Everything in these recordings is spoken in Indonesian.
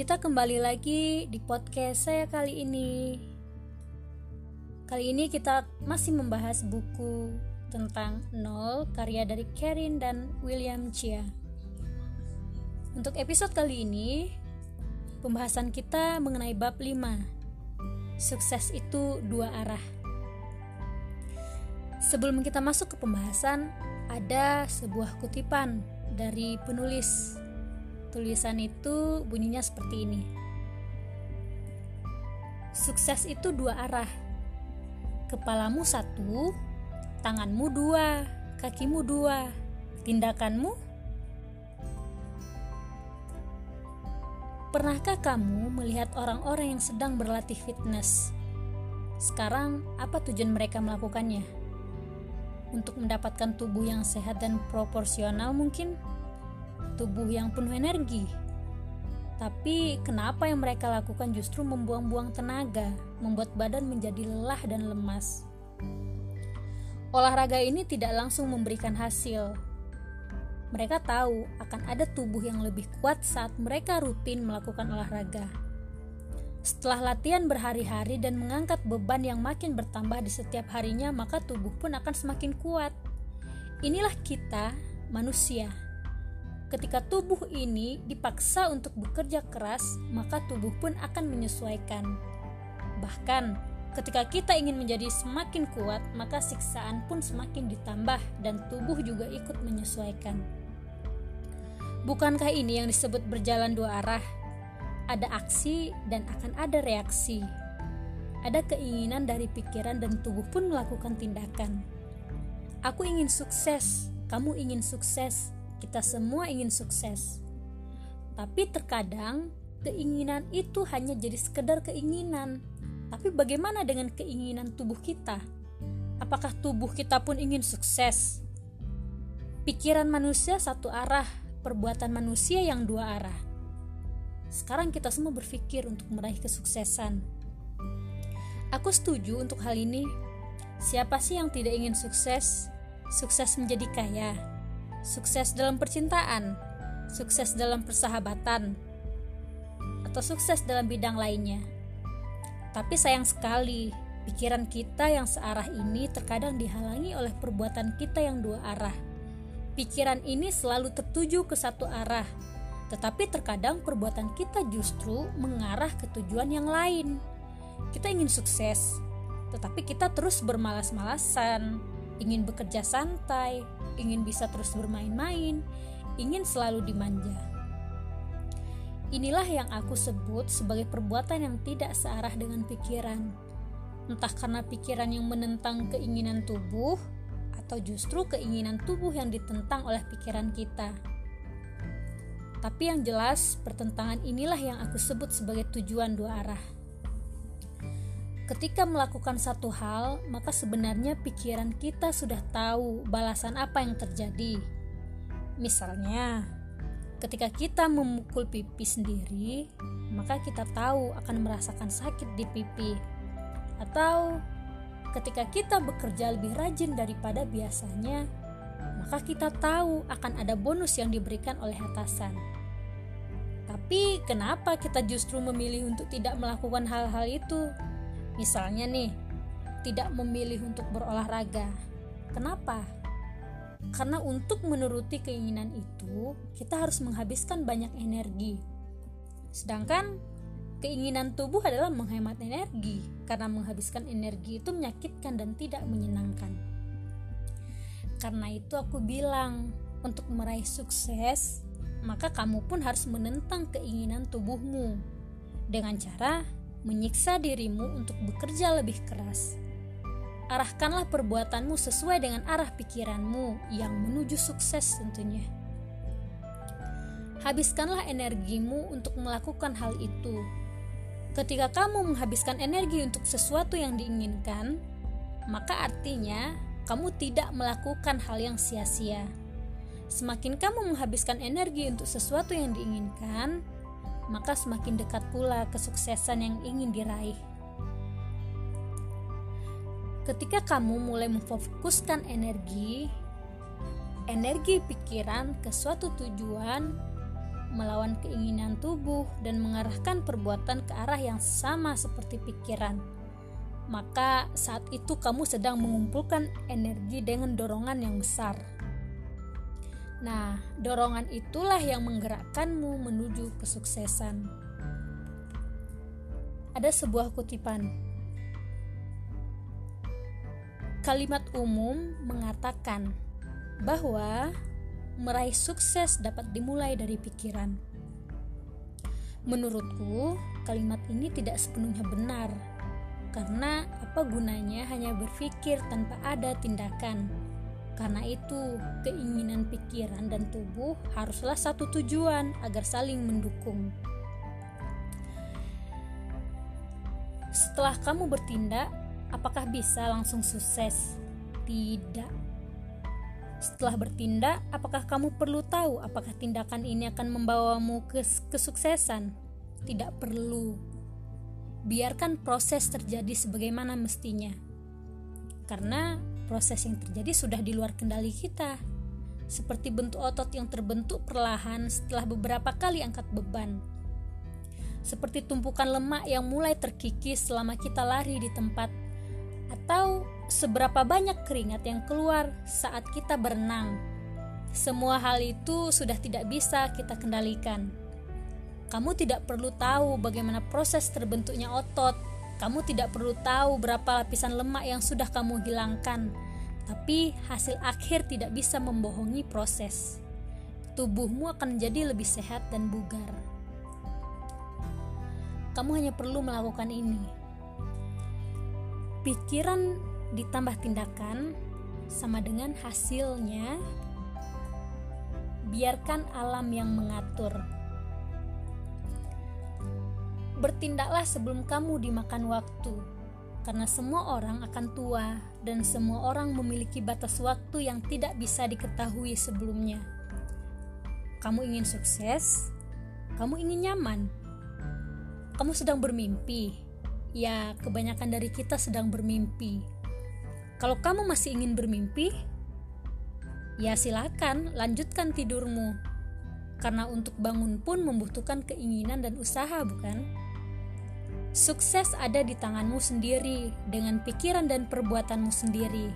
Kita kembali lagi di podcast saya kali ini. Kali ini kita masih membahas buku tentang Nol karya dari Karin dan William Chia. Untuk episode kali ini, pembahasan kita mengenai bab 5. Sukses itu dua arah. Sebelum kita masuk ke pembahasan, ada sebuah kutipan dari penulis Tulisan itu bunyinya seperti ini. Sukses itu dua arah. Kepalamu satu, tanganmu dua, kakimu dua, tindakanmu. Pernahkah kamu melihat orang-orang yang sedang berlatih fitness? Sekarang, apa tujuan mereka melakukannya? Untuk mendapatkan tubuh yang sehat dan proporsional, mungkin tubuh yang penuh energi. Tapi kenapa yang mereka lakukan justru membuang-buang tenaga, membuat badan menjadi lelah dan lemas. Olahraga ini tidak langsung memberikan hasil. Mereka tahu akan ada tubuh yang lebih kuat saat mereka rutin melakukan olahraga. Setelah latihan berhari-hari dan mengangkat beban yang makin bertambah di setiap harinya, maka tubuh pun akan semakin kuat. Inilah kita, manusia Ketika tubuh ini dipaksa untuk bekerja keras, maka tubuh pun akan menyesuaikan. Bahkan, ketika kita ingin menjadi semakin kuat, maka siksaan pun semakin ditambah dan tubuh juga ikut menyesuaikan. Bukankah ini yang disebut berjalan dua arah? Ada aksi dan akan ada reaksi. Ada keinginan dari pikiran dan tubuh pun melakukan tindakan. Aku ingin sukses, kamu ingin sukses, kita semua ingin sukses. Tapi terkadang keinginan itu hanya jadi sekedar keinginan. Tapi bagaimana dengan keinginan tubuh kita? Apakah tubuh kita pun ingin sukses? Pikiran manusia satu arah, perbuatan manusia yang dua arah. Sekarang kita semua berpikir untuk meraih kesuksesan. Aku setuju untuk hal ini. Siapa sih yang tidak ingin sukses? Sukses menjadi kaya, sukses dalam percintaan, sukses dalam persahabatan, atau sukses dalam bidang lainnya. Tapi sayang sekali, pikiran kita yang searah ini terkadang dihalangi oleh perbuatan kita yang dua arah. Pikiran ini selalu tertuju ke satu arah, tetapi terkadang perbuatan kita justru mengarah ke tujuan yang lain. Kita ingin sukses, tetapi kita terus bermalas-malasan, ingin bekerja santai, ingin bisa terus bermain-main, ingin selalu dimanja. Inilah yang aku sebut sebagai perbuatan yang tidak searah dengan pikiran. Entah karena pikiran yang menentang keinginan tubuh, atau justru keinginan tubuh yang ditentang oleh pikiran kita. Tapi yang jelas, pertentangan inilah yang aku sebut sebagai tujuan dua arah. Ketika melakukan satu hal, maka sebenarnya pikiran kita sudah tahu balasan apa yang terjadi. Misalnya, ketika kita memukul pipi sendiri, maka kita tahu akan merasakan sakit di pipi. Atau ketika kita bekerja lebih rajin daripada biasanya, maka kita tahu akan ada bonus yang diberikan oleh atasan. Tapi kenapa kita justru memilih untuk tidak melakukan hal-hal itu? Misalnya nih, tidak memilih untuk berolahraga. Kenapa? Karena untuk menuruti keinginan itu, kita harus menghabiskan banyak energi. Sedangkan keinginan tubuh adalah menghemat energi, karena menghabiskan energi itu menyakitkan dan tidak menyenangkan. Karena itu aku bilang, untuk meraih sukses, maka kamu pun harus menentang keinginan tubuhmu dengan cara menyiksa dirimu untuk bekerja lebih keras. Arahkanlah perbuatanmu sesuai dengan arah pikiranmu yang menuju sukses tentunya. Habiskanlah energimu untuk melakukan hal itu. Ketika kamu menghabiskan energi untuk sesuatu yang diinginkan, maka artinya kamu tidak melakukan hal yang sia-sia. Semakin kamu menghabiskan energi untuk sesuatu yang diinginkan, maka semakin dekat pula kesuksesan yang ingin diraih. Ketika kamu mulai memfokuskan energi, energi pikiran ke suatu tujuan, melawan keinginan tubuh, dan mengarahkan perbuatan ke arah yang sama seperti pikiran. Maka, saat itu kamu sedang mengumpulkan energi dengan dorongan yang besar. Nah, dorongan itulah yang menggerakkanmu menuju kesuksesan. Ada sebuah kutipan Kalimat umum mengatakan bahwa meraih sukses dapat dimulai dari pikiran. Menurutku, kalimat ini tidak sepenuhnya benar, karena apa gunanya hanya berpikir tanpa ada tindakan. Karena itu, keinginan pikiran dan tubuh haruslah satu tujuan agar saling mendukung. Setelah kamu bertindak, apakah bisa langsung sukses? Tidak. Setelah bertindak, apakah kamu perlu tahu apakah tindakan ini akan membawamu ke kesuksesan? Tidak perlu. Biarkan proses terjadi sebagaimana mestinya. Karena proses yang terjadi sudah di luar kendali kita. Seperti bentuk otot yang terbentuk perlahan setelah beberapa kali angkat beban. Seperti tumpukan lemak yang mulai terkikis selama kita lari di tempat atau seberapa banyak keringat yang keluar saat kita berenang. Semua hal itu sudah tidak bisa kita kendalikan. Kamu tidak perlu tahu bagaimana proses terbentuknya otot. Kamu tidak perlu tahu berapa lapisan lemak yang sudah kamu hilangkan. Tapi hasil akhir tidak bisa membohongi proses. Tubuhmu akan menjadi lebih sehat dan bugar. Kamu hanya perlu melakukan ini pikiran ditambah tindakan sama dengan hasilnya biarkan alam yang mengatur bertindaklah sebelum kamu dimakan waktu karena semua orang akan tua dan semua orang memiliki batas waktu yang tidak bisa diketahui sebelumnya kamu ingin sukses kamu ingin nyaman kamu sedang bermimpi ya kebanyakan dari kita sedang bermimpi. Kalau kamu masih ingin bermimpi, ya silakan lanjutkan tidurmu. Karena untuk bangun pun membutuhkan keinginan dan usaha, bukan? Sukses ada di tanganmu sendiri dengan pikiran dan perbuatanmu sendiri.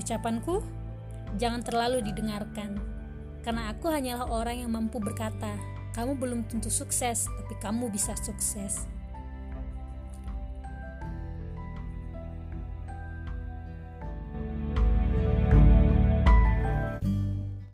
Ucapanku, jangan terlalu didengarkan. Karena aku hanyalah orang yang mampu berkata, kamu belum tentu sukses, tapi kamu bisa sukses.